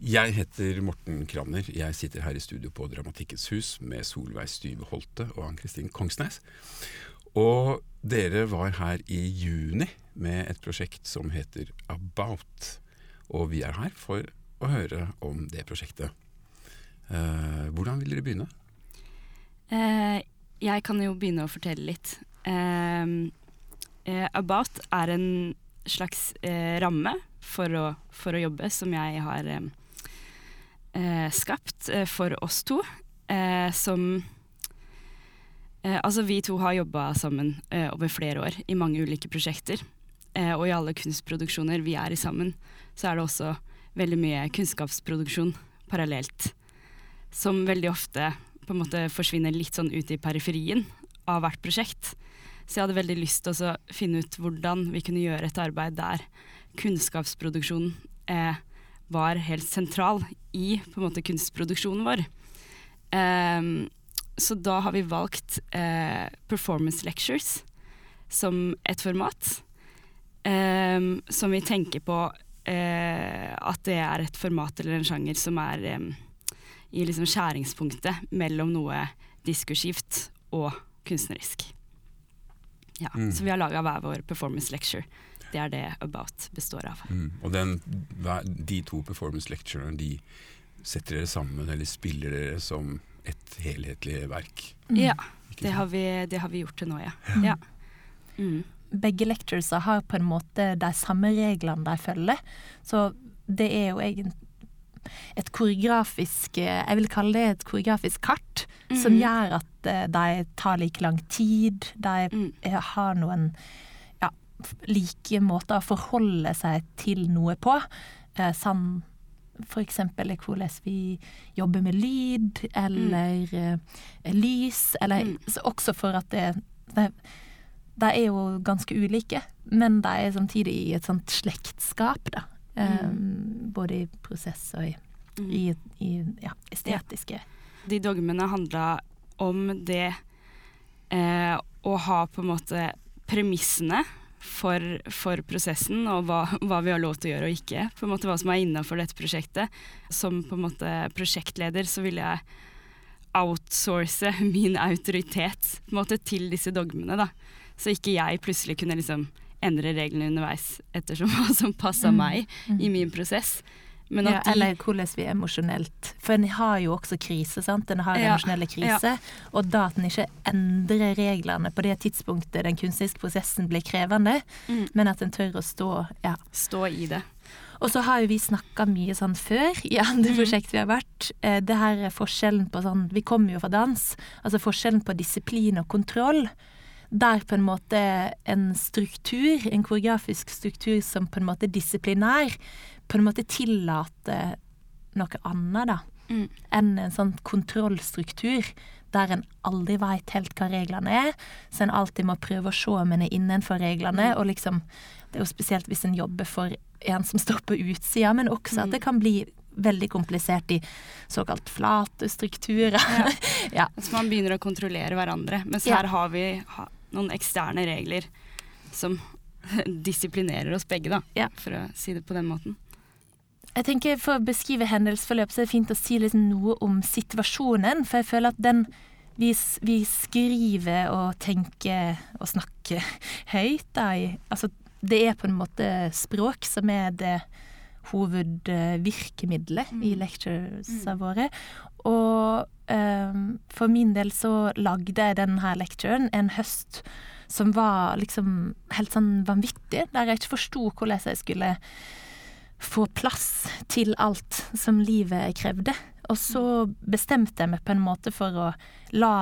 Jeg heter Morten Kramner. Jeg sitter her i studio på Dramatikkens hus med Solveig Styve Holte og Ann-Kristin Kongsnes. Og dere var her i juni med et prosjekt som heter About. Og vi er her for å høre om det prosjektet. Eh, hvordan vil dere begynne? Eh, jeg kan jo begynne å fortelle litt. Eh, eh About er en slags eh, ramme for å, for å, jobbe som jeg har eh, skapt eh, for oss to, eh, som Altså, vi to har jobba sammen over flere år i mange ulike prosjekter. og i alle kunstproduksjoner vi er i sammen, så er det også veldig mye kunnskapsproduksjon parallelt. Som veldig ofte på en måte forsvinner litt sånn ut i periferien av hvert prosjekt. Så jeg hadde veldig lyst til å finne ut hvordan vi kunne gjøre et arbeid der kunnskapsproduksjonen eh, var helt sentral i på en måte kunstproduksjonen vår. Um, så da har vi valgt uh, performance lectures som et format. Um, som vi tenker på uh, at det er et format eller en sjanger som er um, i liksom skjæringspunktet mellom noe diskursivt og kunstnerisk. Ja, mm. Så vi har laga hver vår performance lecture. Det er det About består av. Mm. Og den, de to performance lecturene de setter dere sammen, eller spiller dere som et helhetlig verk? Mm. Ja, det har, vi, det har, vi, gjort til nå, ja. ja. Mm. Begge lecturesa har på en måte de samme reglene de følger, så det er jo egentlig et koreografisk Jeg vil kalle det et koreografisk kart, mm. som gjør at eh, de tar like lang tid. De mm. har noen like måter å forholde seg til noe på. Eh, sånn f.eks. hvordan vi jobber med lyd eller mm. eh, lys, eller mm. også for at det, det de er jo ganske ulike, men de er samtidig i et sånt slektskap, da. Mm. Um, både i prosess og i, mm. i, i ja, estetiske ja. De dogmene handla om det eh, å ha på en måte premissene for, for prosessen, og hva, hva, vi har lov til å gjøre og ikke. På en måte Hva som er innafor dette prosjektet. Som på en måte prosjektleder så vil jeg outsource min autoritet på en måte til disse dogmene. da. Så ikke jeg plutselig kunne liksom endre reglene underveis ettersom hva som passa mm. meg mm. i min prosess. Ja, de, eller hvordan vi er emosjonelt. For en har jo også krise, sant. En har ja, emosjonelle krise. Ja. Og da at en ikke endrer reglene på det tidspunktet den kunstneriske prosessen blir krevende, mm. men at en tør å stå ja. Stå i det. Og så har jo vi snakka mye sånn før i andre mm. prosjekt vi har vært. Eh, det her er forskjellen på sånn Vi kommer jo fra dans. Altså forskjellen på disiplin og kontroll. Der på en måte en struktur, en koreografisk struktur som på en måte er disiplinær, på en måte tillater noe annet, da, mm. enn en sånn kontrollstruktur der en aldri veit helt hva reglene er, så en alltid må prøve å se om en er innenfor reglene, mm. og liksom Det er jo spesielt hvis en jobber for en som står på utsida, men også mm. at det kan bli veldig komplisert i såkalt flate strukturer. Ja. ja. Så man begynner å kontrollere hverandre. Mens ja. her har vi noen eksterne regler som disiplinerer oss begge, da, ja. for å si det på den måten. Jeg tenker For å beskrive hendelsesforløp så er det fint å si liksom noe om situasjonen. For jeg føler at den vi, vi skriver og tenker og snakker høyt da, altså, Det er på en måte språk som er det hovedvirkemiddelet mm. i lecturesa mm. våre. Og eh, for min del så lagde jeg denne lecturen en høst som var liksom helt sånn vanvittig, der jeg ikke forsto hvordan jeg skulle få plass til alt som livet krevde. Og så bestemte jeg meg på en måte for å la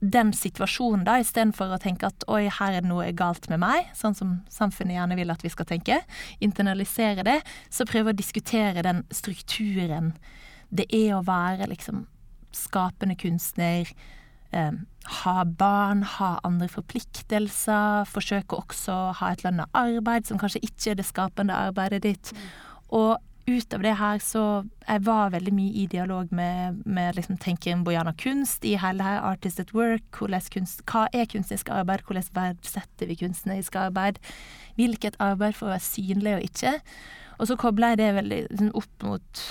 den situasjonen, da, istedenfor å tenke at oi, her er det noe galt med meg, sånn som samfunnet gjerne vil at vi skal tenke, internalisere det, så prøve å diskutere den strukturen det er å være liksom skapende kunstner, eh, ha barn, ha andre forpliktelser, forsøke også å ha et lønna arbeid som kanskje ikke er det skapende arbeidet ditt. Mm. Og utover det her så Jeg var veldig mye i dialog med, med liksom tenken Bojana kunst i hele her Artist at Work. Kunst, hva er kunstnerisk arbeid? Hvordan verdsetter vi kunstnerisk arbeid? Hvilket arbeid får være synlig og ikke? Og så kobla jeg det veldig sånn, opp mot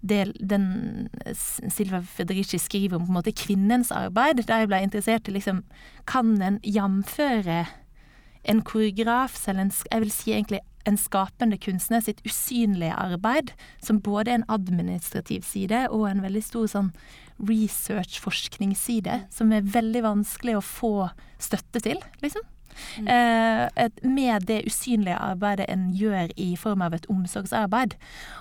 det den Silva Federici skriver om på en måte kvinnens arbeid, der jeg ble interessert i liksom Kan en jamføre en koreograf, eller en, jeg vil si egentlig en skapende kunstner sitt usynlige arbeid, som både er en administrativ side og en veldig stor sånn research-forskningsside, som er veldig vanskelig å få støtte til, liksom. Mm. Eh, med det usynlige arbeidet en gjør i form av et omsorgsarbeid.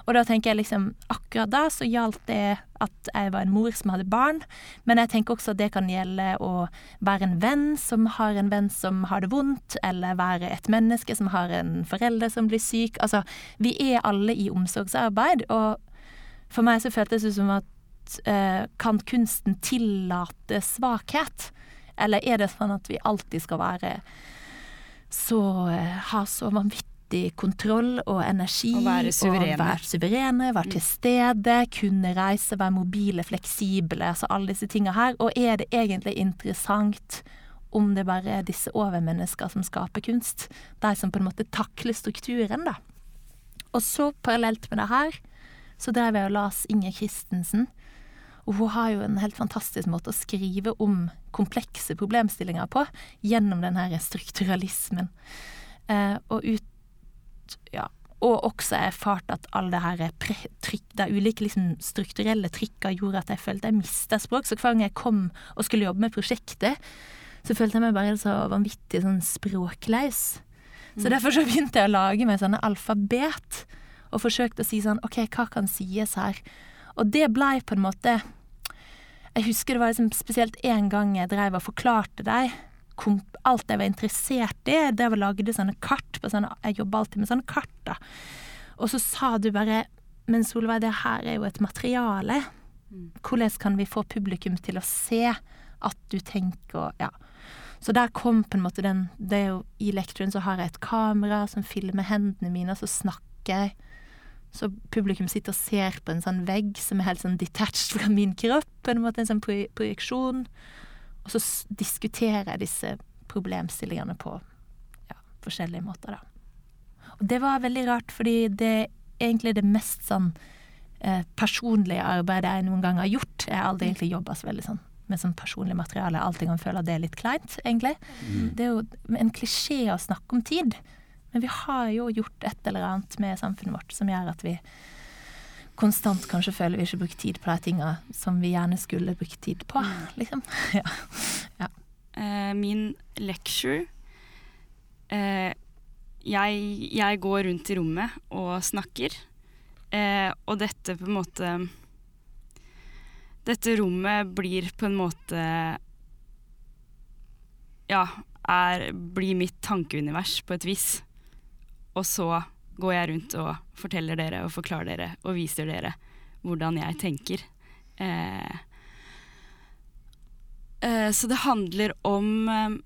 Og da tenker jeg liksom Akkurat da så gjaldt det at jeg var en mor som hadde barn, men jeg tenker også at det kan gjelde å være en venn som har en venn som har det vondt, eller være et menneske som har en forelder som blir syk. Altså, vi er alle i omsorgsarbeid, og for meg så føltes det som at eh, kan kunsten tillate svakhet? Eller er det sånn at vi alltid skal være så eh, Ha så vanvittig kontroll og energi. Og være suverene. Og være suverene, være til mm. stede, kunne reise, være mobile, fleksible. Altså alle disse tinga her. Og er det egentlig interessant om det bare er disse overmennesker som skaper kunst? De som på en måte takler strukturen, da. Og så parallelt med det her, så drev jeg og las Inger Christensen og hun har jo en helt fantastisk måte å skrive om komplekse problemstillinger på, gjennom den her strukturalismen. Eh, og ut Ja. Og også erfart at alle det her trykk, de ulike liksom, strukturelle trykka gjorde at jeg følte jeg mista språk. Så hver gang jeg kom og skulle jobbe med prosjektet, så følte jeg meg bare så vanvittig sånn språkløs. Så mm. derfor så begynte jeg å lage meg sånne alfabet, og forsøkte å si sånn OK, hva kan sies her? Og det blei på en måte jeg husker det var liksom spesielt én gang jeg drev og forklarte deg alt jeg var interessert i. Det var lagde sånne kart. Sånne, jeg jobber alltid med sånne kart. da. Og så sa du bare Men Solveig, det her er jo et materiale. Mm. Hvordan kan vi få publikum til å se at du tenker Ja. Så der kom på en måte den det er jo, I lekturen så har jeg et kamera som filmer hendene mine, og så snakker jeg så publikum sitter og ser på en sånn vegg som er helt sånn detached fra min kropp, på en måte en sånn projeksjon. Og så diskuterer jeg disse problemstillingene på ja, forskjellige måter, da. Og det var veldig rart, fordi det er egentlig det mest sånn eh, personlige arbeidet jeg noen gang har gjort. Jeg har aldri egentlig jobba så veldig sånn med sånn personlig materiale. Jeg alltid kan føle at det er litt kleint, egentlig. Mm. Det er jo en klisjé å snakke om tid. Men vi har jo gjort et eller annet med samfunnet vårt som gjør at vi konstant kanskje føler vi ikke bruker tid på de tinga som vi gjerne skulle brukt tid på. Mm. Liksom. ja. ja. Uh, min lecture uh, jeg, jeg, går rundt i rommet og snakker, uh, og dette på en måte Dette rommet blir på en måte Ja, er, blir mitt tankeunivers på et vis. Og så går jeg rundt og forteller dere og forklarer dere og viser dere hvordan jeg tenker. Eh, eh, så det handler om eh,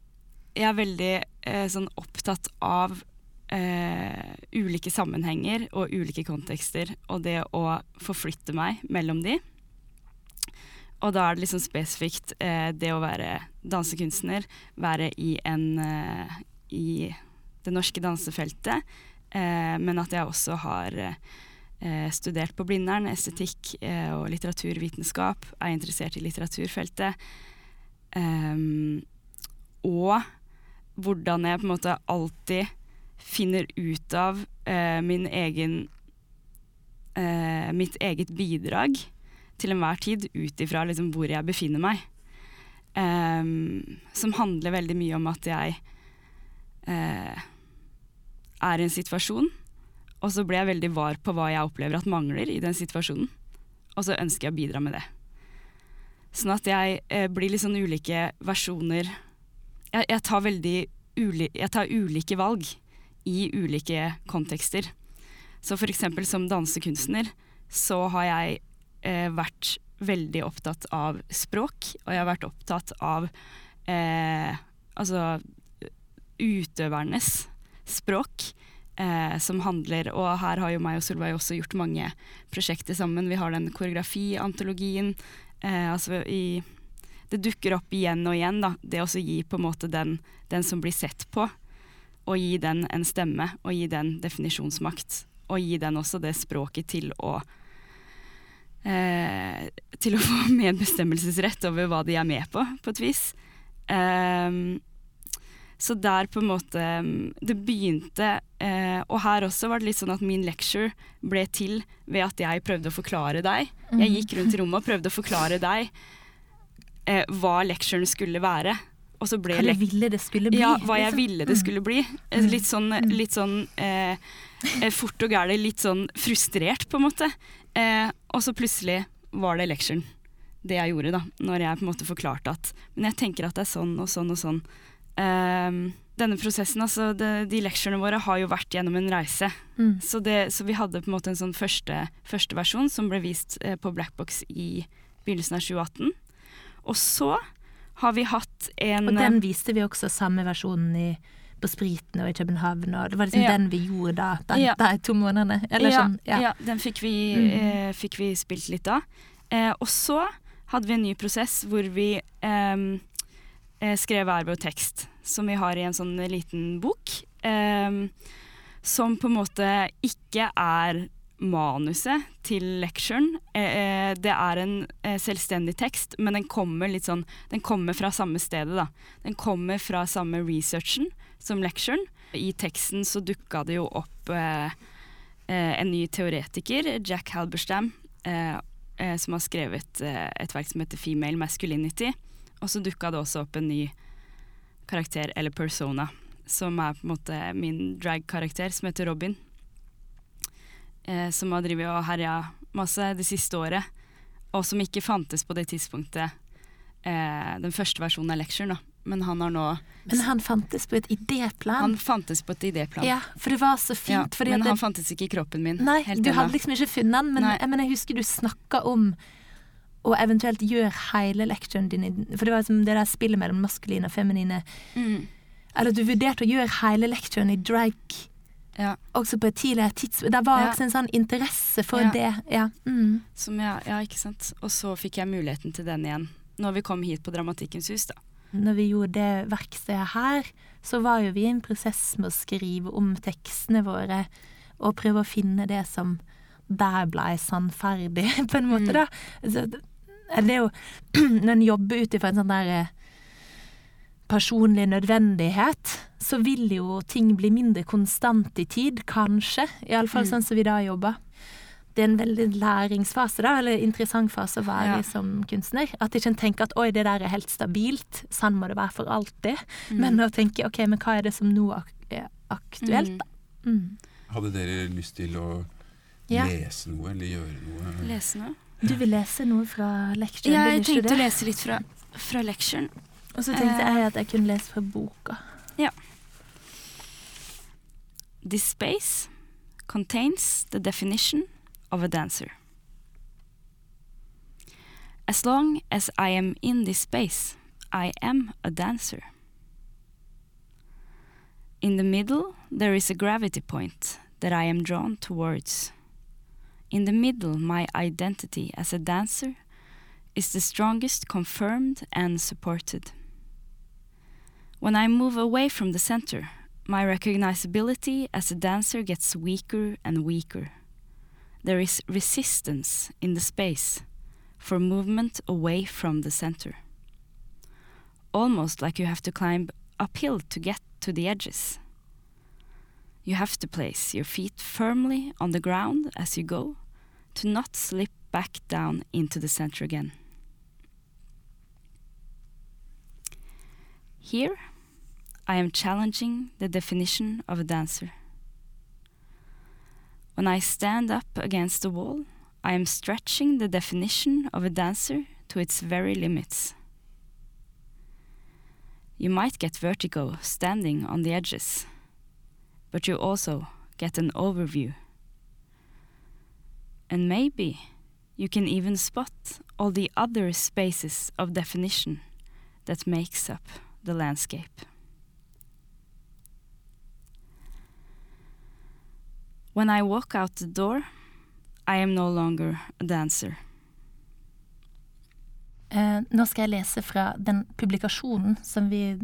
Jeg er veldig eh, sånn opptatt av eh, ulike sammenhenger og ulike kontekster, og det å forflytte meg mellom de. Og da er det liksom spesifikt eh, det å være dansekunstner, være i en i det norske dansefeltet, men at jeg også har eh, studert på Blindern, estetikk eh, og litteraturvitenskap, er interessert i litteraturfeltet. Og hvordan jeg på en måte alltid finner ut av min egen mitt eget bidrag til enhver tid ut ifra liksom, hvor jeg befinner meg. Um, som handler veldig mye om at jeg uh, er i en situasjon, og så blir jeg veldig var på hva jeg opplever at mangler i den situasjonen. Og så ønsker jeg å bidra med det. Sånn at jeg eh, blir litt sånn ulike versjoner Jeg, jeg tar veldig uli, jeg tar ulike valg i ulike kontekster. Så for eksempel som dansekunstner så har jeg eh, vært veldig opptatt av språk, og jeg har vært opptatt av eh, altså utøvernes språk. Eh, som handler Og her har jo meg og Solveig også gjort mange prosjekter sammen. Vi har den koreografiantologien. Eh, altså i Det dukker opp igjen og igjen, da. Det å gi på en måte den, den som blir sett på, og gi den en stemme, og gi den definisjonsmakt. Og gi den også det språket til å eh, til å få medbestemmelsesrett over hva de er med på, på et vis. Um, så der på en måte mm, Det begynte eh, Og her også var det litt sånn at min lecture ble til ved at jeg prøvde å forklare deg. Jeg Mm. gikk rundt i rommet og prøvde å forklare deg eh, hva lecturen skulle være. Og så ble Hva ville det skulle bli. ja, hva jeg liksom. ville det skulle bli. Eh, Mm. Litt sånn, litt sånn eh, eh, fort og gæli, litt sånn frustrert, på en måte. Eh, og så plutselig var det lecturen. Det jeg gjorde, da. Når jeg på en måte forklarte at Men jeg tenker at det er sånn og sånn og sånn. Eh, denne prosessen, altså de, de lecturene våre har jo vært gjennom en reise. Mm. Så, det, så vi hadde på en måte en sånn første, første versjon som ble vist eh, på Blackbox i begynnelsen av 2018. Og så har vi hatt en Og den viste vi også samme versjonen i, på Spriten og i København, og det var liksom Ja. den vi gjorde da, de, Ja. de to månedene. Eller ja, sånn, ja. ja, den fikk vi, Mm. eh, fikk vi spilt litt av. Eh, og så hadde vi en ny prosess hvor vi ehm, eh, skrev hver vår tekst, som vi har i en sånn liten bok. ehm, som på en måte ikke er manuset til lecturen. Eh, eh, det er en eh, selvstendig tekst, men den kommer litt sånn Den kommer fra samme stedet, da. Den kommer fra samme researchen som lecturen. I teksten så dukka det jo opp eh, eh, en ny teoretiker, Jack Halberstam, eh, eh, som har skrevet eh, et verk som heter 'Female Masculinity'. Og så dukka det også opp en ny karakter, eller persona, som er på en måte min drag-karakter, som heter Robin. Eh, som har drevet og herja masse det siste året, og som ikke fantes på det tidspunktet eh, den første versjonen av lecturen. da. Men han har nå Men han fantes på et idéplan. Han fantes på et idéplan. Ja, for det var så Ja, fint. fordi men han det, fantes ikke i kroppen min. nei, helt du hadde liksom ikke funnet den, men, men jeg husker du snakka om å eventuelt gjør hele lecturen din For det var liksom det der spillet mellom maskuline og feminine mm. Eller at du vurderte å gjøre hele lecturen i drag Ja. også på et tidligere tidspunkt. Det var Ja. også en sånn interesse for Ja. det. Ja. Mm. Som jeg, ja, ikke sant. Og så fikk jeg muligheten til den igjen, når vi kom hit på Dramatikkens hus, da. Når vi gjorde det verkstedet her, så var jo vi i en prosess med å skrive om tekstene våre og prøve å finne det som der blei sannferdig, på en måte, Mm. da. Så, det er jo Når en jobber ut ifra en sånn der eh, personlig nødvendighet, så vil jo ting bli mindre konstant i tid, kanskje. Iallfall Mm. sånn som vi da jobber. Det er en veldig læringsfase, da, eller interessant fase å være Ja. som kunstner. At ikke en tenker at oi, det der er helt stabilt, sånn må det være for alltid. Mm. Men å tenke ok, men hva er det som nå er aktuelt, da? Mm. Hadde dere lyst til å Ja. lese noe eller gjøre noe? Lese noe? Du vil lese noe fra lecturen, Jeg tenkte å lese litt fra, fra lecturen. Og så tenkte Eh. jeg at jeg kunne lese fra boka. Ja. This space contains the definition of a dancer. As long as I am in this space, I am a dancer. In the middle, there is a gravity point that I am drawn towards. In the middle, my identity as a dancer is the strongest confirmed and supported. When I move away from the center, my recognizability as a dancer gets weaker and weaker. There is resistance in the space for movement away from the center. Almost like you have to climb uphill to get to the edges. You have to place your feet firmly on the ground as you go to not slip back down into the center again. Here, I am challenging the definition of a dancer. When I stand up against the wall, I am stretching the definition of a dancer to its very limits. You might get vertigo standing on the edges, but you also get an overview. And maybe you can even spot all the other spaces of definition that makes up the landscape. When I walk out the door, I am no longer a dancer. Uh, nå skal jeg lese fra den publikasjonen som vi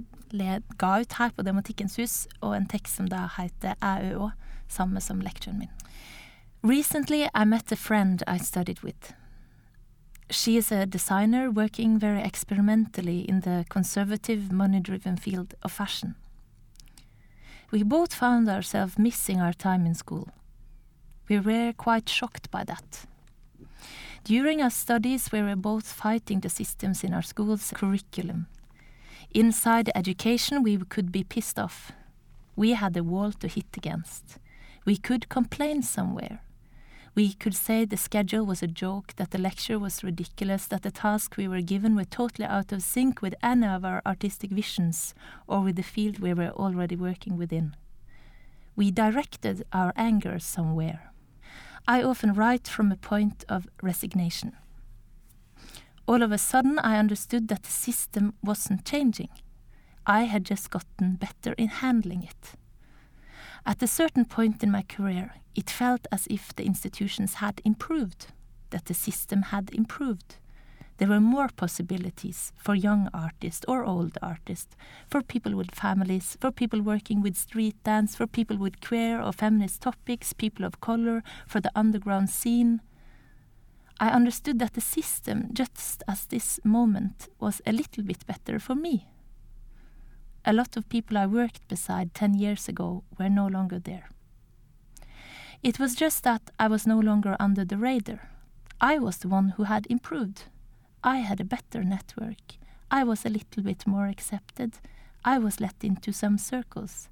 ga ut her på Dramatikkens hus, og en tekst som da heter æøå, samme som lekturen min. Recently I met a friend I studied with. she is a designer working very experimentally in the conservative, money driven field of fashion. We both found ourselves missing our time in school. We were quite shocked by that. During our studies, we were both fighting the systems in our school's curriculum. Inside education, we could be pissed off. We had a wall to hit against. We could complain somewhere. We could say the schedule was a joke, that the lecture was ridiculous, that the tasks we were given were totally out of sync with any of our artistic visions or with the field we were already working within. We directed our anger somewhere. I often write from a point of resignation. All of a sudden, I understood that the system wasn't changing. I had just gotten better in handling it. At a certain point in my career, it felt as if the institutions had improved, that the system had improved. There were more possibilities for young artists or old artists, for people with families, for people working with street dance, for people with queer or feminist topics, people of color, for the underground scene. I understood that the system, just as this moment, was a little bit better for me. A lot of people I worked beside 10 years ago were no longer there. It was just that I was no longer under the radar. I was the one who had improved. I had a better network. I was a little bit more accepted. I was let into some circles.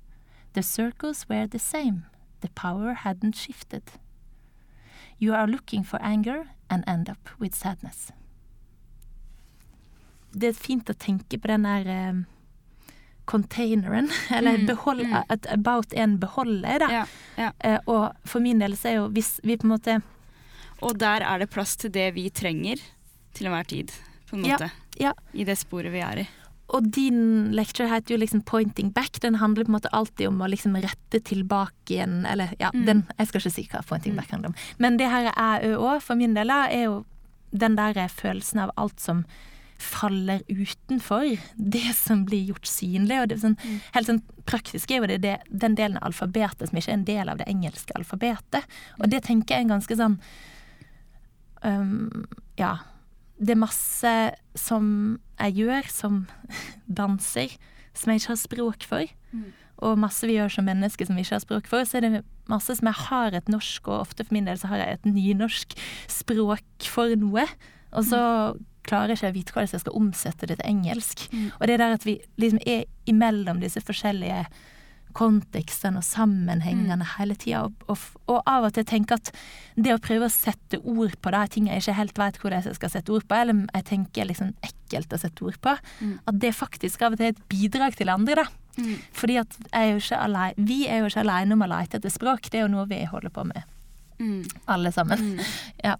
The circles were the same. The power hadn't shifted. You are looking for anger and end up with sadness. Det er fint å tenke på den der eh, containeren, eller Mm, behold, mm. at about en beholder, da. Ja, ja. Eh, og for min del så er jo hvis vi på en måte Og der er det plass til det vi trenger til enhver tid, på en måte. ja. I det sporet vi er i. Og din lecture heter jo liksom 'Pointing Back'. Den handler på en måte alltid om å liksom rette tilbake igjen, eller ja, Mm. den Jeg skal ikke si hva 'Pointing Mm. Back' handler om. Men det her er òg, for min del, er jo den der følelsen av alt som faller utenfor det som blir gjort synlig. Og det sånn, Mm. helt sånn praktisk er jo det, det den delen av alfabetet som ikke er en del av det engelske alfabetet. Og det tenker jeg er en ganske sånn um, Ja. Det er masse som jeg gjør som danser, som jeg ikke har språk for. Mm. Og masse vi gjør som mennesker som vi ikke har språk for. Så er det masse som jeg har et norsk, og ofte for min del så har jeg et nynorsk språk for noe. Og så klarer ikke å vite hvordan jeg skal omsette det til engelsk. Mm. Og det der at vi liksom er imellom disse forskjellige kontekstene og sammenhengene hele tida, og, og, og av og til tenke at det å prøve å sette ord på de ting jeg ikke helt vet hvordan jeg skal sette ord på, eller jeg tenker liksom ekkelt å sette ord på, Mm. at det faktisk av og til er et bidrag til andre, da. Mm. Fordi at er alene, vi er jo ikke alene om å lete etter språk, det er jo noe vi holder på med, Mm. alle sammen. Mm. Ja.